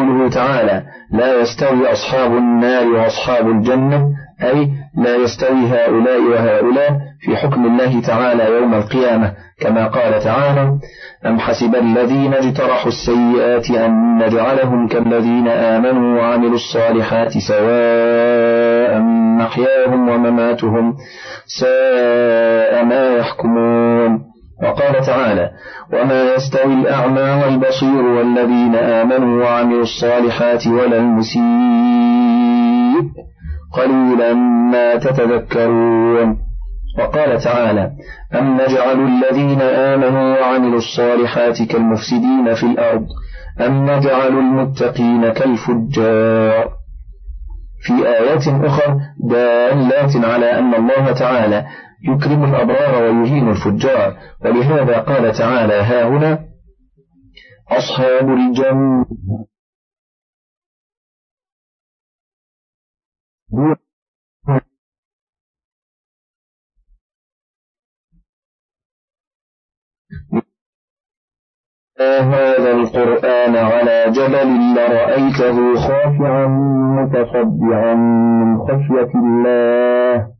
قوله تعالى لا يستوي أصحاب النار وأصحاب الجنة أي لا يستوي هؤلاء وهؤلاء في حكم الله تعالى يوم القيامة كما قال تعالى أم حسب الذين اجترحوا السيئات أن نجعلهم كالذين آمنوا وعملوا الصالحات سواء محياهم ومماتهم ساء ما يحكمون. وقال تعالى وما يستوي الأعمى والبصير والذين آمنوا وعملوا الصالحات ولا المسيء قليلا ما تتذكرون وقال تعالى أم نجعل الذين آمنوا وعملوا الصالحات كالمفسدين في الأرض؟ أم نجعل المتقين كالفجار? في آيات أخرى دالات على أن الله تعالى يكرم الأبرار ويهين الفجار. ولهذا قال تعالى ها هنا أصحاب الجنة. هذا القرآن على جبل لرأيته خاشعا متصدعا من خشية الله.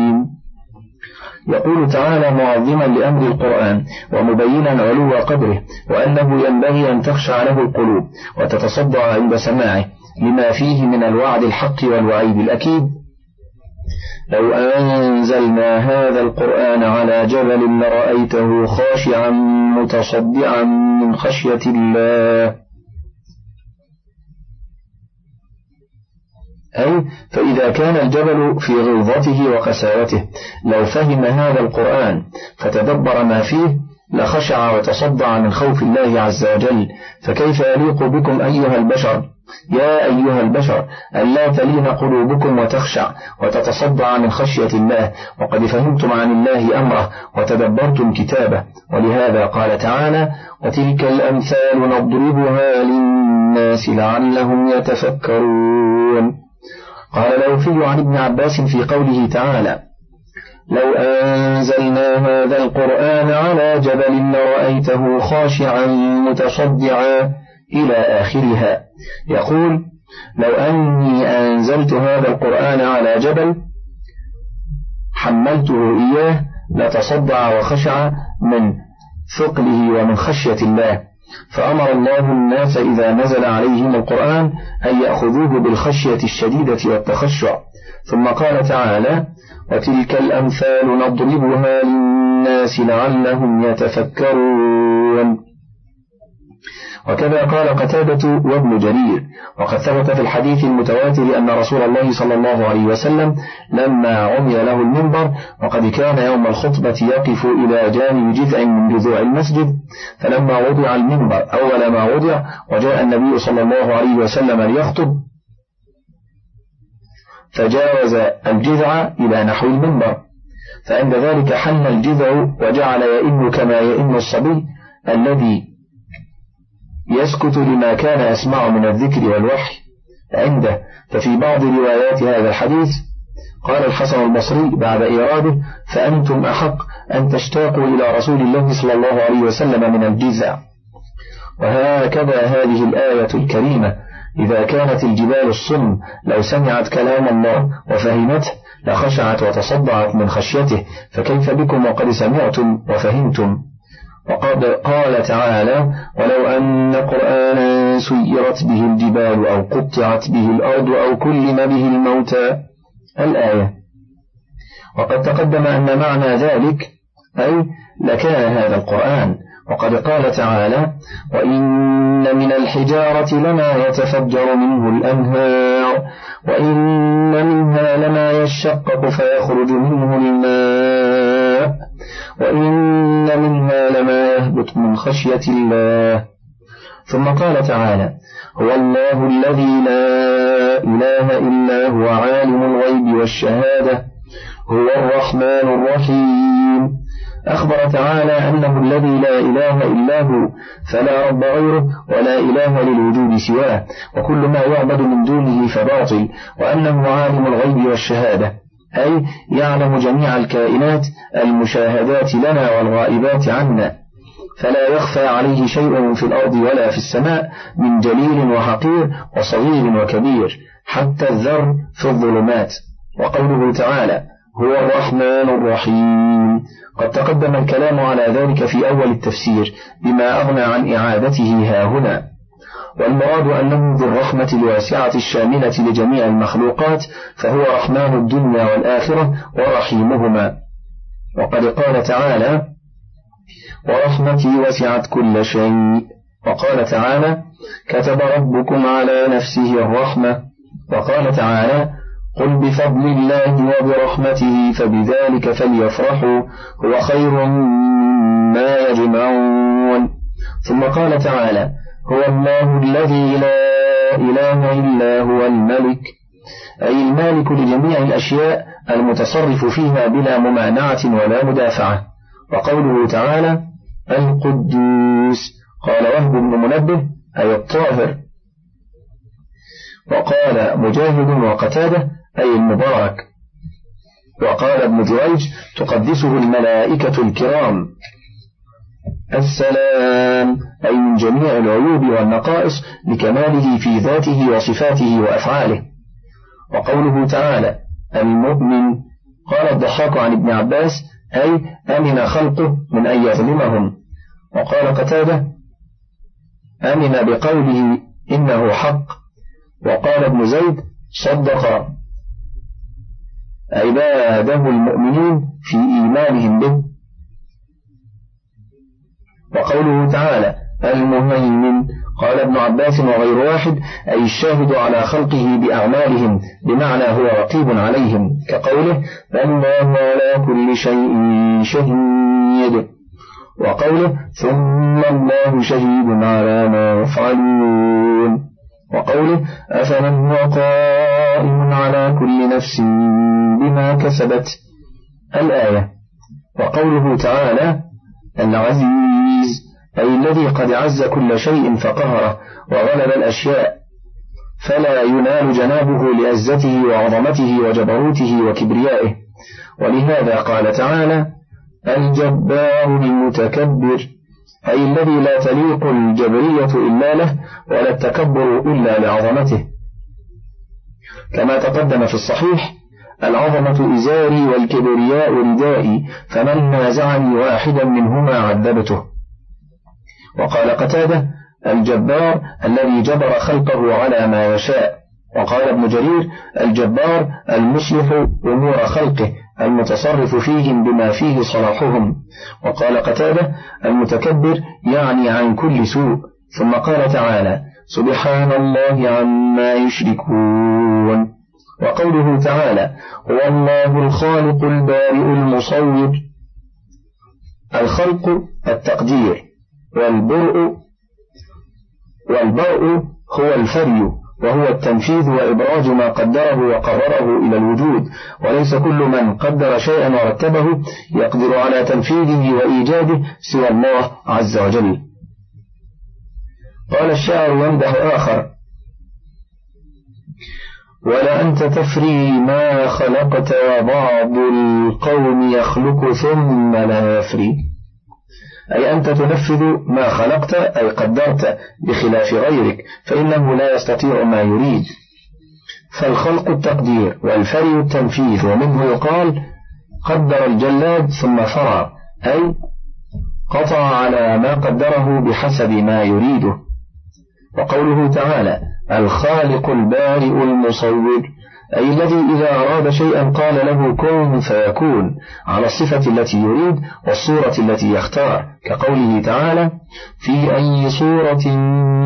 يقول تعالى معظما لأمر القرآن ومبينا علو قدره وأنه ينبغي أن تخشع له القلوب وتتصدع عند سماعه لما فيه من الوعد الحق والوعيد الأكيد. لو أنزلنا هذا القرآن على جبل لرأيته خاشعا متصدعا من خشية الله. أي فإذا كان الجبل في غلظته وقساوته لو فهم هذا القرآن فتدبر ما فيه لخشع وتصدع من خوف الله عز وجل. فكيف يليق بكم أيها البشر؟ يا أيها البشر ألا تلين قلوبكم وتخشع وتتصدع من خشية الله. وقد فهمتم عن الله أمره وتدبرتم كتابه. ولهذا قال تعالى وتلك الأمثال نضربها للناس لعلهم يتفكرون. قال الأوفي عن ابن عباس في قوله تعالى لو أنزلنا هذا القرآن على جبل لرأيته خاشعا متصدعا إلى آخرها. يقول لو أني أنزلت هذا القرآن على جبل حملته إياه لتصدع وخشع من ثقله ومن خشية الله. فأمر الله الناس إذا نزل عليهم القرآن أن يأخذوه بالخشية الشديدة والتخشع. ثم قال تعالى وتلك الأمثال نضربها للناس لعلهم يتفكرون. وكذا قال قتادة وابن جرير. وقد ثبت في الحديث المتواتر أن رسول الله صلى الله عليه وسلم لما عمي له المنبر وقد كان يوم الخطبة يقف إلى جانب جذع من جذوع المسجد فلما وضع المنبر أول ما وضع وجاء النبي صلى الله عليه وسلم ليخطب فجاوز الجذع إلى نحو المنبر. فعند ذلك حن الجذع وجعل يئن كما يئن الصبي الذي يسكت لما كان يسمع من الذكر والوحي عنده. ففي بعض روايات هذا الحديث قال الحسن البصري بعد إيراده فأنتم أحق أن تشتاقوا إلى رسول الله صلى الله عليه وسلم من الجزع. وهكذا هذه الآية الكريمة إذا كانت الجبال الصم لو سمعت كلام الله وفهمته لخشعت وتصدعت من خشيته فكيف بكم وقد سمعتم وفهمتم؟ وقد قال تعالى ولو أن قرآنا سيرت به الجبال أو قطعت به الأرض أو كلم به الموتى الآية. وقد تقدم أن معنى ذلك أي لكان هذا القرآن. وقد قال تعالى وإن من الحجارة لما يتفجر منه الأنهار وإن منها لما يشقق فيخرج منه الماء. وإن منها لما يهبط من خشية الله. ثم قال تعالى هو الله الذي لا إله إلا هو عالم الغيب والشهادة هو الرحمن الرحيم. أخبر تعالى أنه الذي لا إله إلا هو فلا رب غيره ولا إله للوجود سواه وكل ما يعبد من دونه فباطل وأنه عالم الغيب والشهادة. أي يعلم جميع الكائنات المشاهدات لنا والغائبات عنا. فلا يخفى عليه شيء في الأرض ولا في السماء من جليل وحقير وصغير وكبير حتى الذر في الظلمات. وقوله تعالى هو الرحمن الرحيم قد تقدم الكلام على ذلك في أول التفسير بما أغنى عن إعادته ها هنا. والمراد أنه ذو الرحمة الواسعة الشاملة لجميع المخلوقات فهو رحمن الدنيا والآخرة ورحيمهما. وقد قال تعالى ورحمتي وسعت كل شيء. وقال تعالى كتب ربكم على نفسه الرحمة. وقال تعالى قل بفضل الله وبرحمته فبذلك فليفرحوا هو خير مما يجمعون. ثم قال تعالى هو الله الذي لا إله إلا هو الملك أي المالك لجميع الأشياء المتصرف فيها بلا ممانعة ولا مدافعة. وقوله تعالى القدوس. قال وهب بن منبه أي الطاهر. وقال مجاهد وقتادة أي المبارك. وقال ابن جريج تقدسه الملائكة الكرام. السلام أي من جميع العيوب والنقائص لكماله في ذاته وصفاته وأفعاله. وقوله تعالى المؤمن قال الضحاك عن ابن عباس أي أمن خلقه من أن يظلمهم. وقال قتادة أمن بقوله إنه حق. وقال ابن زيد صدق. عباده المؤمنين في إيمانهم به. وقوله تعالى المهيمن. قال ابن عباس وغير واحد أي الشاهد على خلقه بأعمالهم بمعنى هو رقيب عليهم. كقوله الله على كل شيء شهيد وقوله ثم الله شهيد على ما يفعلون وقوله أفمن هو قائم على كل نفس بما كسبت الآية. وقوله تعالى العزيز أي الذي قد عز كل شيء فقهره وغلب الأشياء فلا ينال جنابه لعزته وعظمته وجبروته وكبريائه. ولهذا قال تعالى الجبار المتكبر أي الذي لا تليق الجبرية إلا له ولا التكبر إلا لعظمته. كما تقدم في الصحيح العظمة إزاري والكبرياء ردائي فمن نازعني واحدا منهما عذبته. وقال قتادة الجبار الذي جبر خلقه على ما يشاء. وقال ابن جرير الجبار المصلح أمور خلقه المتصرف فيهم بما فيه صلاحهم. وقال قتادة المتكبر يعني عن كل سوء. ثم قال تعالى سبحان الله عما يشركون. وقوله تعالى هو الله الخالق البارئ المصور الخلق التقدير. والبرء والبرء هو الفري وهو التنفيذ وإبراز ما قدره وقرره إلى الوجود وليس كل من قدر شيئا ورتبه يقدر على تنفيذه وإيجاده سوى الله عز وجل. قال الشاعر يمدح آخر ولا أنت تفري ما خلقت وبعض القوم يخلق ثم لا يفري. أي أنت تنفذ ما خلقت أي قدرت بخلاف غيرك فإنه لا يستطيع ما يريد. فالخلق التقدير والفري التنفيذ ومنه يقال قدر الجلاد ثم فرى أي قطع على ما قدره بحسب ما يريده. وقوله تعالى الخالق البارئ المصور. أي الذي إذا أراد شيئا قال له كن فيكون على الصفة التي يريد والصورة التي يختار كقوله تعالى في أي صورة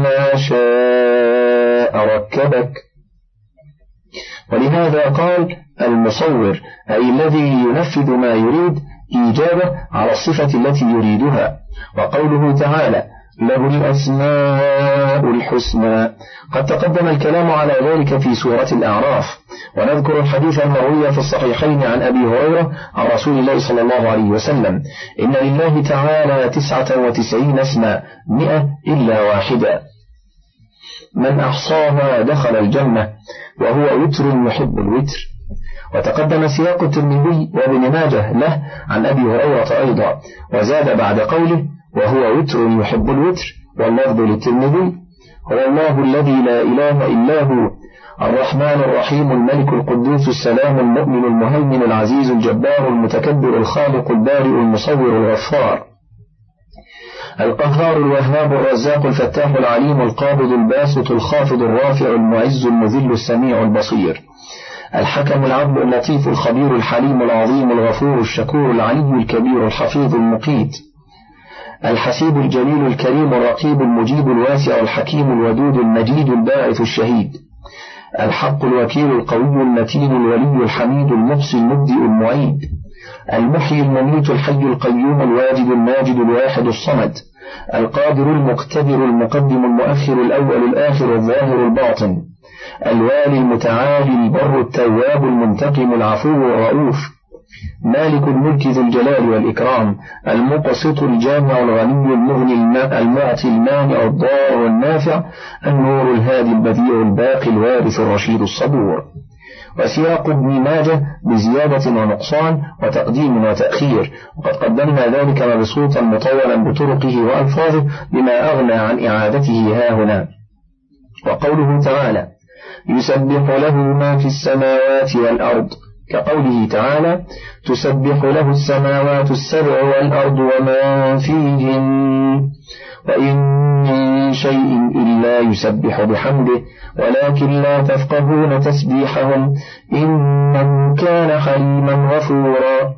ما شاء ركبك. ولهذا قال المصور أي الذي ينفذ ما يريد إيجابه على الصفة التي يريدها. وقوله تعالى له الأسماء الحسنى. قد تقدم الكلام على ذلك في سورة الأعراف. ونذكر الحديث المروي في الصحيحين عن أبي هريرة عن رسول الله صلى الله عليه وسلم. إن لله تعالى تسعة وتسعين اسما مئة إلا واحدا من أحصاها دخل الجنة وهو وتر يحب الوتر. وتقدم سياق الترمذي وابن ماجه له عن أبي هريرة أيضا. وزاد بعد قوله وهو وتر يحب الوتر واللفظ للترمذي هو الله الذي لا إله إلا هو الرحمن الرحيم الملك القدوس السلام المؤمن المهيمن العزيز الجبار المتكبر الخالق البارئ المصور الغفار. القهار الوهاب الرزاق الفتاح العليم القابض الباسط الخافض الرافع المعز المذل السميع البصير. الحكم العدل اللطيف الخبير الحليم العظيم الغفور الشكور العلي الكبير الحفيظ المقيت. الحسيب الجليل الكريم الرقيب المجيب الواسع الحكيم الودود المجيد الباعث الشهيد. الحق الوكيل القوي المتين الولي الحميد المحصي المبدئ المعيد. المحيي المميت الحي القيوم الواجد الماجد الواحد الصمد. القادر المقتدر المقدم المؤخر الأول الآخر الظاهر الباطن. الوالي المتعالي البر التواب المنتقم العفو الرؤوف. مالك الملك ذو الجلال والإكرام المقسط الجامع الغني المغني المعطي المانع الضار والنافع النور الهادي البديع الباقي الوارث الرشيد الصبور. وسياق ابن ماجه بزيادة ونقصان وتقديم وتأخير. وقد قدمنا ذلك مبسوطا مطولا بطرقه وألفاظه بما أغنى عن إعادته ها هنا. وقوله تعالى يسبح له ما في السماوات والأرض كقوله تعالى تسبح له السماوات السبع والأرض وما فيهن وإن من شيء إلا يسبح بحمده ولكن لا تفقهون تسبيحهم إنه كان حليما غفورا.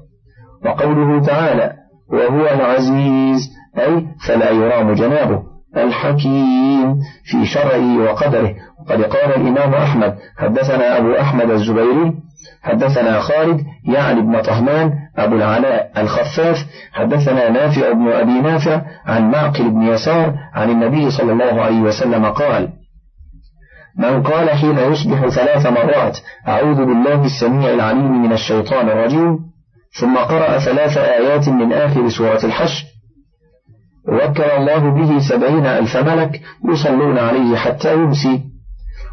وقوله تعالى وهو العزيز أي فلا يرام جنابه. الحكيم في شرعه وقدره. وقد قال الإمام أحمد حدثنا أبو أحمد الزبيري حدثنا خالد يعني ابن طهمان أبو العلاء الخفاف حدثنا نافع بن أبي نافع عن معقل بن يسار عن النبي صلى الله عليه وسلم قال من قال حين يصبح ثلاث مرات أعوذ بالله السميع العليم من الشيطان الرجيم ثم قرأ ثلاث آيات من آخر سورة الحشر وكل الله به سبعين ألف ملك يصلون عليه حتى يمسي.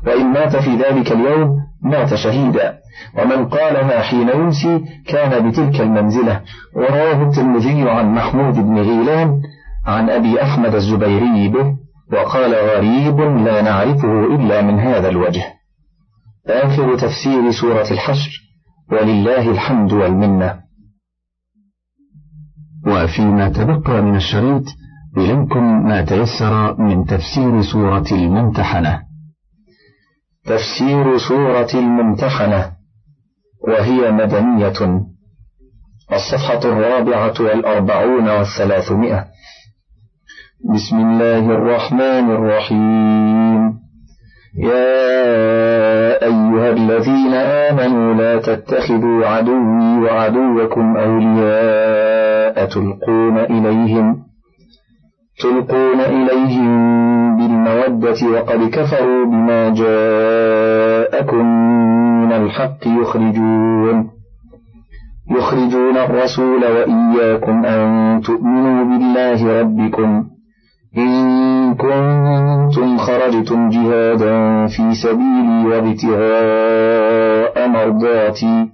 وإن مات في ذلك اليوم مات شهيدا. ومن قالها حين يمسي كان بتلك المنزلة. ورواه الترمذي عن محمود بن غيلان عن أبي أحمد الزبيري به. وقال غريب لا نعرفه إلا من هذا الوجه. آخر تفسير سورة الحشر. ولله الحمد والمنة. وفيما تبقى من الشريط إليكم ما تيسر من تفسير سورة الممتحنة. تفسير سورة الممتحنة وهي مدنية. الصفحة الرابعة والأربعون والثلاثمائة. بسم الله الرحمن الرحيم. يا أيها الذين آمنوا لا تتخذوا عدوي وعدوكم أولياء تلقون إليهم تلقون إليهم بالمودة وقد كفروا بما جاءكم من الحق يخرجون. يخرجون الرسول وإياكم أن تؤمنوا بالله ربكم. إن كنتم خرجتم جهادا في سبيلي وابتغاء مرضاتي.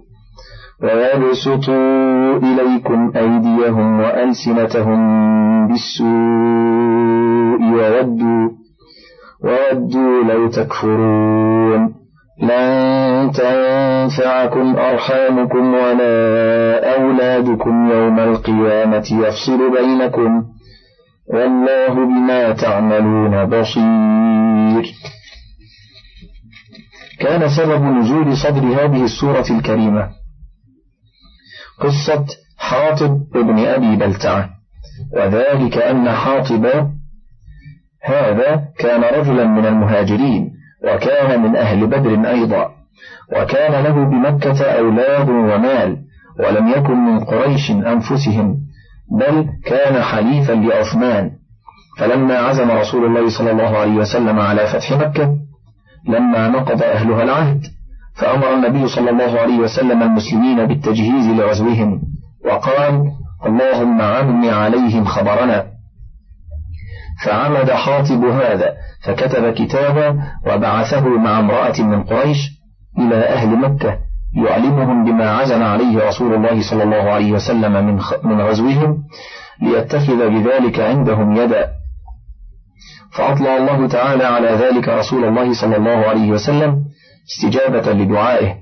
ويبسطوا إليكم أيديهم وألسنتهم بالسوء وودوا وودوا لو تكفرون. لن تنفعكم أرحامكم ولا أولادكم يوم القيامة يفصل بينكم. والله بما تعملون بصير. كان سبب نزول صدر هذه السورة الكريمة. قصة حاطب ابن أبي بلتعة. وذلك أن حاطب هذا كان رجلا من المهاجرين وكان من أهل بدر أيضا. وكان له بمكة أولاد ومال ولم يكن من قريش أنفسهم بل كان حليفا لعثمان. فلما عزم رسول الله صلى الله عليه وسلم على فتح مكة لما نقض أهلها العهد فأمر النبي صلى الله عليه وسلم المسلمين بالتجهيز لغزوهم وقال اللهم عم عليهم خبرنا. فعمد حاطب هذا فكتب كتابا وبعثه مع امرأة من قريش إلى أهل مكة يعلمهم بما عزم عليه رسول الله صلى الله عليه وسلم من من غزوهم ليتخذ بذلك عندهم يدا. فأطلع الله تعالى على ذلك رسول الله صلى الله عليه وسلم استجابة لدعائه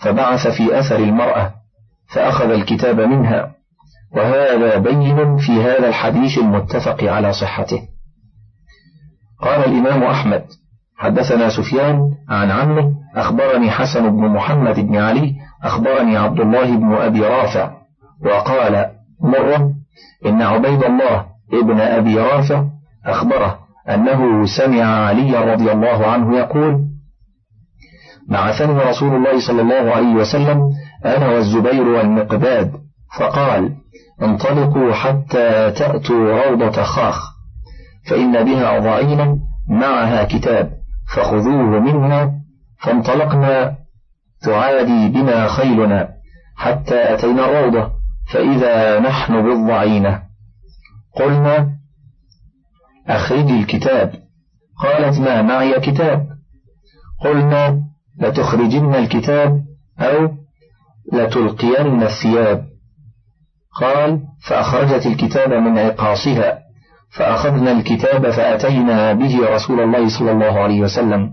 فبعث في أثر المرأة فأخذ الكتاب منها وهذا بين في هذا الحديث المتفق على صحته. قال الإمام أحمد حدثنا سفيان عن عمه أخبرني حسن بن محمد بن علي أخبرني عبد الله بن أبي رافع وقال مرة إن عبيد الله ابن أبي رافع أخبره أنه سمع علي رضي الله عنه يقول بعثني رسول الله صلى الله عليه وسلم أنا والزبير والمقداد فقال انطلقوا حتى تأتوا روضة خاخ فإن بها ضعينا معها كتاب فخذوه منا فانطلقنا تعادي بنا خيلنا حتى أتينا الروضة فإذا نحن بالضعينة. قلنا أخرجي الكتاب. قالت ما معي كتاب؟ قلنا لتخرجن الكتاب أو لتلقين الثياب. قال فأخرجت الكتاب من عقاصها فأخذنا الكتاب فأتينا به رسول الله صلى الله عليه وسلم.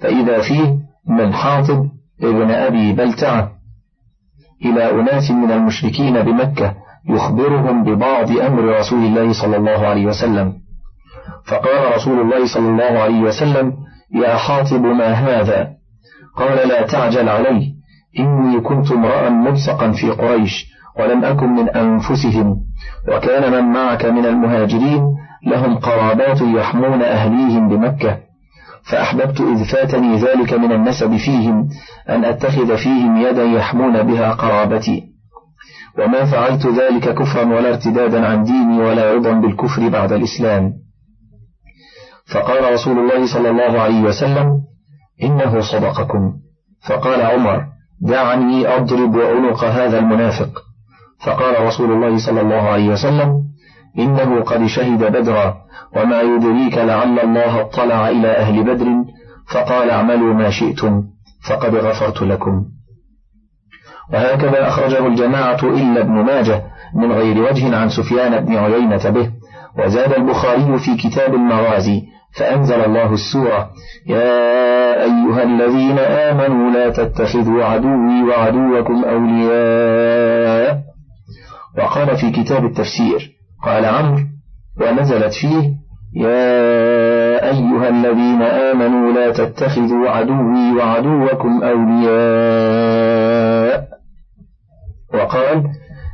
فإذا فيه من حاطب ابن أبي بلتعة إلى أناس من المشركين بمكة يخبرهم ببعض أمر رسول الله صلى الله عليه وسلم. فقال رسول الله صلى الله عليه وسلم يا حاطب ما هذا؟ قال لا تعجل علي إني كنت امرأ ملصقا في قريش ولم أكن من أنفسهم. وكان من معك من المهاجرين لهم قرابات يحمون أهليهم بمكة. فأحببت إذ فاتني ذلك من النسب فيهم أن أتخذ فيهم يدا يحمون بها قرابتي. وما فعلت ذلك كفرا ولا ارتدادا عن ديني ولا رضا بالكفر بعد الإسلام. فقال رسول الله صلى الله عليه وسلم إنه صدقكم. فقال عمر دعني أضرب عنق هذا المنافق. فقال رسول الله صلى الله عليه وسلم إنه قد شهد بدرا وما يدريك لعل الله اطلع إلى أهل بدر فقال اعملوا ما شئتم فقد غفرت لكم. وهكذا أخرجه الجماعة إلا ابن ماجه من غير وجه عن سفيان بن عيينة به وزاد البخاري في كتاب المغازي فأنزل الله السورة. يا أيها الذين آمنوا لا تتخذوا عدوي وعدوكم أولياء. وقال في كتاب التفسير قال عمرو ونزلت فيه يا أيها الذين آمنوا لا تتخذوا عدوي وعدوكم أولياء. وقال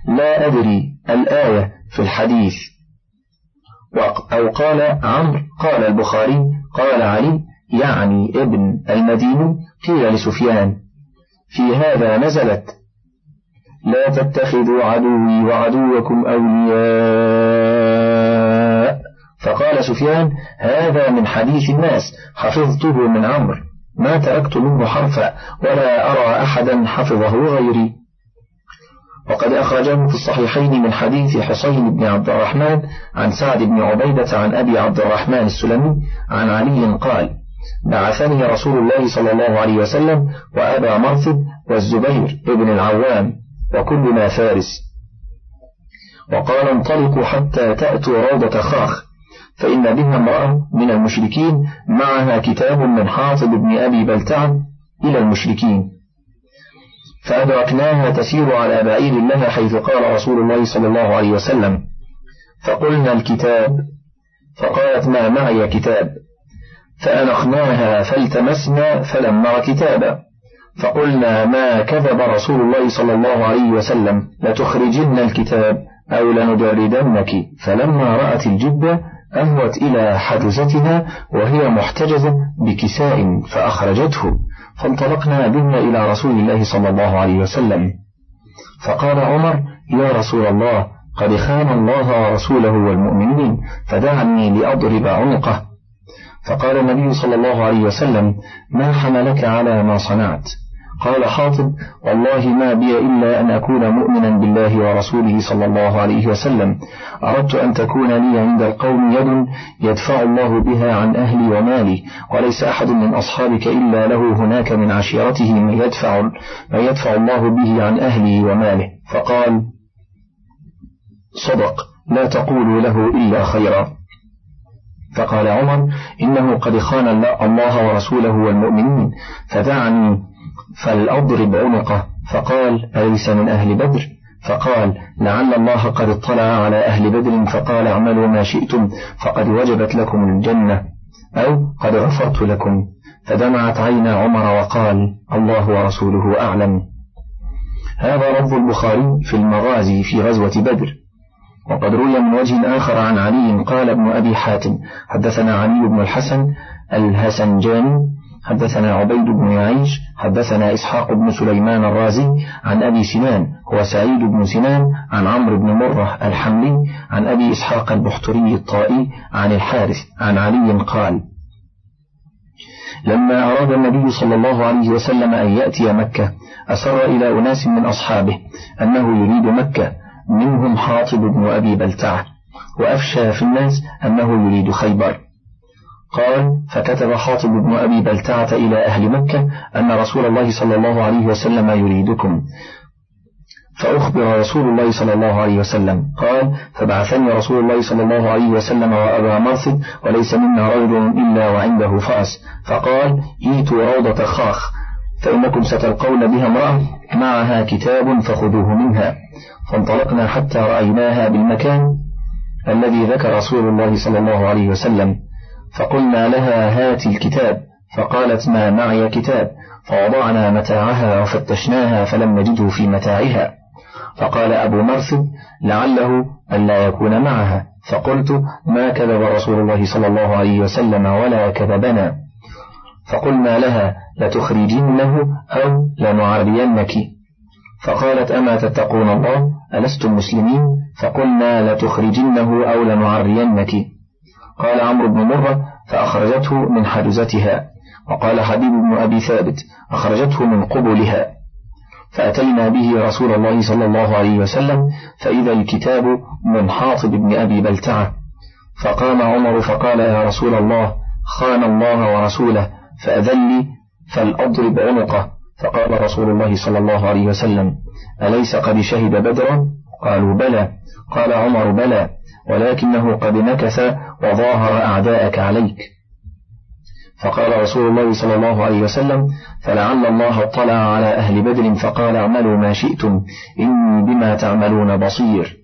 لا أدري الآية في الحديث. أو قال عمرو قال البخاري قال علي يعني ابن المديني قيل لسفيان في هذا نزلت لا تتخذوا عدوي وعدوكم أولياء. فقال سفيان هذا من حديث الناس حفظته من عمرو ما تركت منه حرفا ولا أرى أحدا حفظه غيري. وقد أخرجه في الصحيحين من حديث حصين بن عبد الرحمن عن سعد بن عبيدة عن أبي عبد الرحمن السلمي عن علي قال بعثني رسول الله صلى الله عليه وسلم وأبا مرثد والزبير بن العوام وكلنا فارس. وقال انطلقوا حتى تأتوا روضة خاخ فإن بها امرأة من المشركين معها كتاب من حاطب بن أبي بلتع إلى المشركين. فأدركناها تسير على بعير لها حيث قال رسول الله صلى الله عليه وسلم فقلنا الكتاب فقالت ما معي كتاب؟ فأنخناها فالتمسنا فلم نر كتابا فقلنا ما كذب رسول الله صلى الله عليه وسلم لتخرجن الكتاب أو لندردنك فلما رأت الجبة أهوت إلى حجزتها وهي محتجزة بكساء فأخرجته. فانطلقنا بها إلى رسول الله صلى الله عليه وسلم. فقال عمر يا رسول الله قد خان الله ورسوله والمؤمنين فدعني لأضرب عنقه. فقال النبي صلى الله عليه وسلم ما حملك على ما صنعت. قال حاطب والله ما بي إلا أن أكون مؤمنا بالله ورسوله صلى الله عليه وسلم. أردت أن تكون لي عند القوم يد يدفع الله بها عن أهلي ومالي وليس أحد من أصحابك إلا له هناك من عشيرته من يدفع, ما يدفع الله به عن أهلي وماله. فقال صدق لا تقولوا له إلا خيرا. فقال عمر إنه قد خان الله ورسوله والمؤمنين فدعني فلأضرب عنقه فقال أليس من أهل بدر؟ فقال لعل الله قد اطلع على أهل بدر فقال اعملوا ما شئتم فقد وجبت لكم الجنة أو قد غفرت لكم. فدمعت عين عمر وقال الله ورسوله أعلم. هذا رب البخاري في المغازي في غزوة بدر. وقد روي من وجه آخر عن علي قال ابن أبي حاتم. حدثنا علي بن الحسن الهسنجاني حدثنا عبيد بن يعيش حدثنا إسحاق بن سليمان الرازي عن أبي سنان هو سعيد بن سنان عن عمرو بن مرة الحملي عن أبي إسحاق البحتري الطائي عن الحارث عن علي قال لما أراد النبي صلى الله عليه وسلم أن يأتي مكة أسر إلى أناس من أصحابه أنه يريد مكة منهم حاطب بن أبي بلتعة وأفشى في الناس أنه يريد خيبر. قال فكتب حاطب بن أبي بلتعة إلى أهل مكة أن رسول الله صلى الله عليه وسلم يريدكم. فأخبر رسول الله صلى الله عليه وسلم. قال فبعثني رسول الله صلى الله عليه وسلم وأبا مرثد وليس منا رجل إلا وعنده فأس. فقال إيتوا روضة خاخ فإنكم ستلقون بها امرأة معها كتاب فخذوه منها. فانطلقنا حتى رأيناها بالمكان الذي ذكر رسول الله صلى الله عليه وسلم. فقلنا لها هات الكتاب. فقالت ما معي كتاب؟ فوضعنا متاعها وفتشناها فلم نجده في متاعها. فقال أبو مرثد لعله ألا يكون معها. فقلت ما كذب رسول الله صلى الله عليه وسلم ولا كذبنا. فقلنا لها لتخرجنه أو لنعرينك. فقالت أما تتقون الله؟ ألستم مسلمين؟ فقلنا لتخرجنه أو لنعرينك. قال عمرو بن مرة فأخرجته من حجزتها وقال حبيب بن أبي ثابت أخرجته من قبلها فأتينا به رسول الله صلى الله عليه وسلم فإذا الكتاب من حاطب بن أبي بلتعة. فقام عمر فقال يا رسول الله خان الله ورسوله فأذلي فلأضرب عنقه. فقال رسول الله صلى الله عليه وسلم أليس قد شهد بدرا؟ قالوا بلى. قال عمر بلى. ولكنه قد نكث وظاهر أعداءك عليك. فقال رسول الله صلى الله عليه وسلم فلعل الله اطلع على أهل بدر فقال اعملوا ما شئتم إني بما تعملون بصير.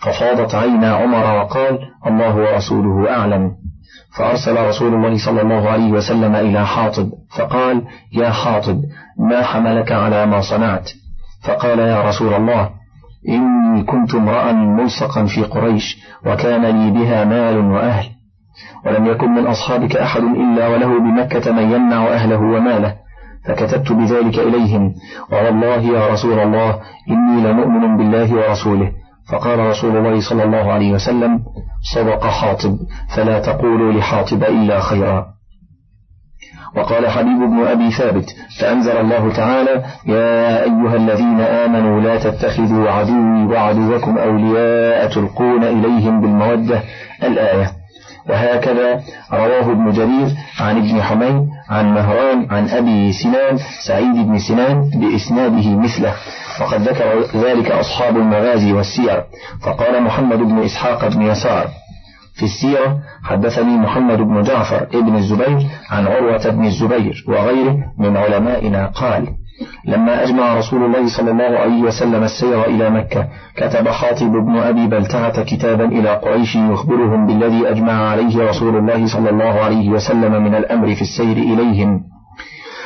ففاضت عينا عمر وقال الله ورسوله أعلم. فأرسل رسول الله صلى الله عليه وسلم إلى حاطب فقال يا حاطب ما حملك على ما صنعت؟ فقال يا رسول الله إني كنت امرأ ملصقا في قريش وكان لي بها مال وأهل. ولم يكن من أصحابك أحد إلا وله بمكة من يمنع أهله وماله. فكتبت بذلك إليهم ووالله يا رسول الله إني لمؤمن بالله ورسوله. فقال رسول الله صلى الله عليه وسلم صدق حاطب فلا تقولوا لحاطب إلا خيرا. وقال حبيب بن أبي ثابت فأنزل الله تعالى يا أيها الذين آمنوا لا تتخذوا عدوي وعدوكم أولياء تلقون إليهم بالمودة. الآية. وهكذا رواه ابن جرير عن ابن حميد عن مهران عن أبي سنان سعيد بن سنان بإسناده مثله. وقد ذكر ذلك أصحاب المغازي والسير. فقال محمد بن إسحاق بن يسار في السيرة حدثني محمد بن جعفر ابن الزبير عن عروة بن الزبير وغيره من علمائنا قال لما أجمع رسول الله صلى الله عليه وسلم السير إلى مكة كتب حاطب بن أبي بلتعة كتابا إلى قريش يخبرهم بالذي أجمع عليه رسول الله صلى الله عليه وسلم من الأمر في السير إليهم.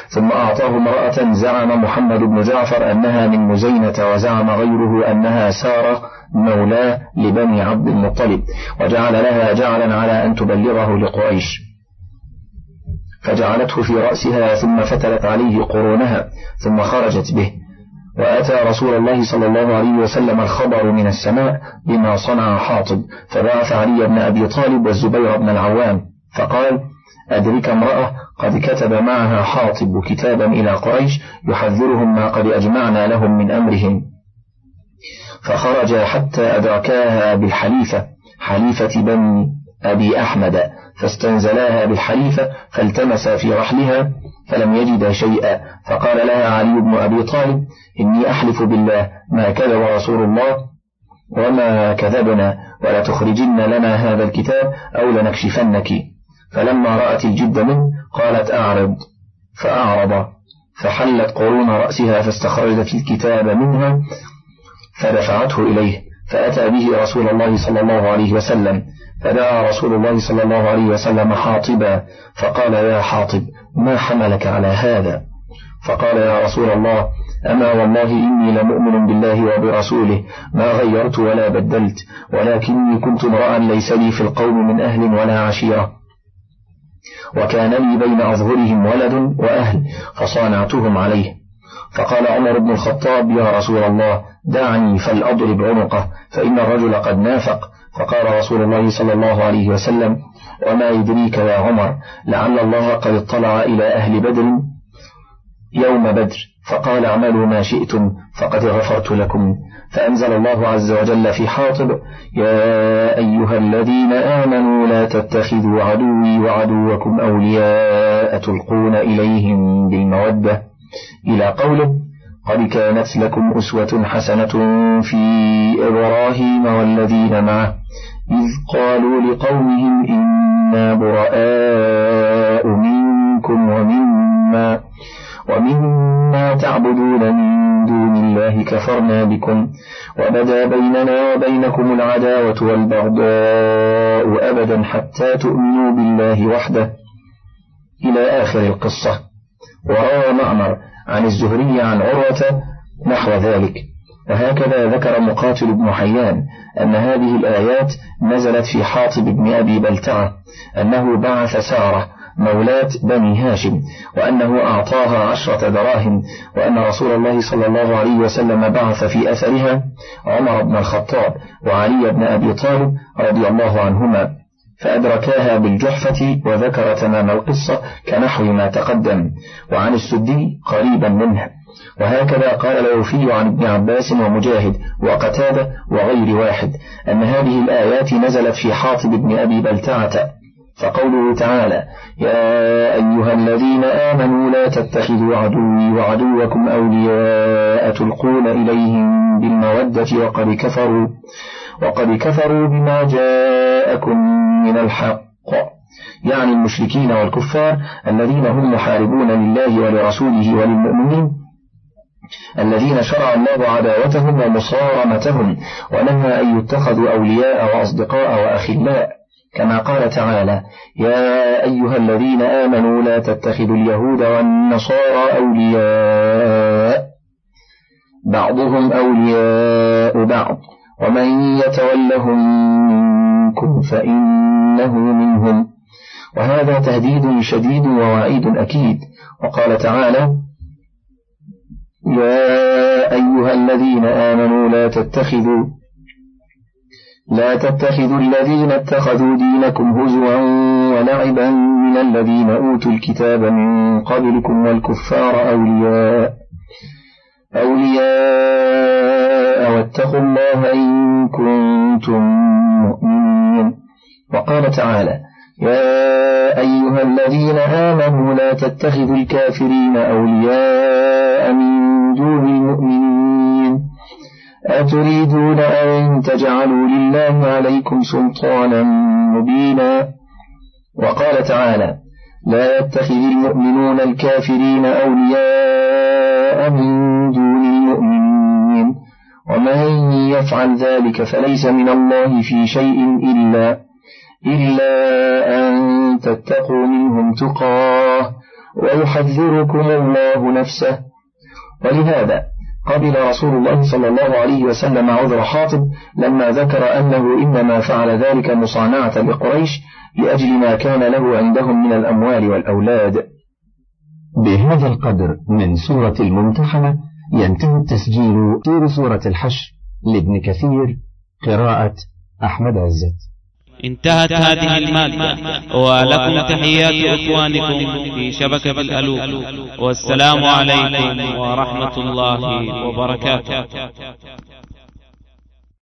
ثم أعطاه امرأة زعم محمد بن جعفر أنها من مزينة وزعم غيره أنها سارة مولاه لبني عبد المطلب وجعل لها جعلا على أن تبلغه لقريش. فجعلته في رأسها ثم فتلت عليه قرونها ثم خرجت به. وأتى رسول الله صلى الله عليه وسلم الخبر من السماء بما صنع حاطب فبعث علي بن أبي طالب والزبير بن العوام. فقال أدرك امرأة قد كتب معها حاطب كتابا إلى قريش يحذرهم ما قد أجمعنا لهم من أمرهم. فخرج حتى أدركاها بالحليفة حليفة بني أبي أحمد فاستنزلاها بالحليفة فالتمسا في رحلها فلم يجد شيئا. فقال لها علي بن أبي طالب إني أحلف بالله ما كذب رسول الله وما كذبنا ولا تخرجن لنا هذا الكتاب أو لنكشفنك. فلما رأت الجد منه قالت أعرض. فأعرض. فحلت قرون رأسها فاستخرجت الكتاب منها فدفعته إليه فأتى به رسول الله صلى الله عليه وسلم. فدعا رسول الله صلى الله عليه وسلم حاطبا فقال يا حاطب ما حملك على هذا؟ فقال يا رسول الله أما والله إني لمؤمن بالله وبرسوله ما غيرت ولا بدلت ولكني كنت امرأ ليس لي في القوم من أهل ولا عشيرة. وكان لي بين أظهرهم ولد وأهل فصانعتهم عليه. فقال عمر بن الخطاب يا رسول الله دعني فلأضرب عنقه فإن الرجل قد نافق. فقال رسول الله صلى الله عليه وسلم وما يدريك يا عمر لعل الله قد اطلع إلى أهل بدر يوم بدر فقال اعملوا ما شئتم فقد غفرت لكم. فأنزل الله عز وجل في حاطب يا أيها الذين آمنوا لا تتخذوا عدوي وعدوكم أولياء تلقون إليهم بالمودة. إلى قوله قد كانت لكم أسوة حسنة في إبراهيم والذين معه إذ قالوا لقومهم إنا براء منكم ومما ومما تعبدون من دون الله كفرنا بكم وبدا بيننا وبينكم العداوة والبغضاء أبدا حتى تؤمنوا بالله وحده. إلى آخر القصة. وروى معمر عن الزهري عن عروة نحو ذلك. وهكذا ذكر مقاتل بن حيان أن هذه الآيات نزلت في حاطب بن أبي بلتعة أنه بعث سارة مولاة بني هاشم وأنه أعطاها عشرة دراهم وأن رسول الله صلى الله عليه وسلم بعث في أثرها عمر بن الخطاب وعلي بن أبي طالب رضي الله عنهما. فأدركاها بالجحفة وذكر تمام القصة كنحو ما تقدم وعن السدي قريبا منه. وهكذا قال الوفي عن ابن عباس ومجاهد وقتادة وغير واحد أن هذه الآيات نزلت في حاطب بن أبي بلتعة. فقوله تعالى يا أيها الذين آمنوا لا تتخذوا عدوي وعدوكم أولياء تلقون إليهم بالمودة وقد كفروا. وقد كفروا بما جاءكم من الحق. يعني المشركين والكفار الذين هم محاربون لله ولرسوله وللمؤمنين الذين شرع الله عداوتهم ومصارمتهم ونهى أن يتخذوا أولياء وأصدقاء وأخلاء. كما قال تعالى يا أيها الذين آمنوا لا تتخذوا اليهود والنصارى أولياء. بعضهم أولياء بعض. ومن يتولهم منكم فإنه منهم. وهذا تهديد شديد ووعيد أكيد. وقال تعالى يا أيها الذين آمنوا لا تتخذوا لا تتخذوا الذين اتخذوا دينكم هزوا ولعبا من الذين أوتوا الكتاب من قبلكم والكفار أولياء. أولياء واتقوا الله إن كنتم مؤمنين. وقال تعالى يا أيها الذين آمنوا لا تتخذوا الكافرين أولياء من دون المؤمنين. أتريدون أن تجعلوا لله عليكم سلطانا مبينا؟ وقال تعالى لا يتخذ المؤمنون الكافرين أولياء من دون المؤمنين. ومن يفعل ذلك فليس من الله في شيء إلا إلا أن تتقوا منهم تقاه ويحذركم الله نفسه. ولهذا قبل رسول الله صلى الله عليه وسلم عذر حاطب لما ذكر أنه إنما فعل ذلك مصانعة لقريش لأجل ما كان له عندهم من الأموال والأولاد. بهذا القدر من سورة الممتحنة ينتهي التسجيل في سورة الحشر لابن كثير قراءة أحمد عزت. انتهت هذه المادة ولكم تحيات إخوانكم في شبكة الألوف. والسلام عليكم ورحمة الله وبركاته.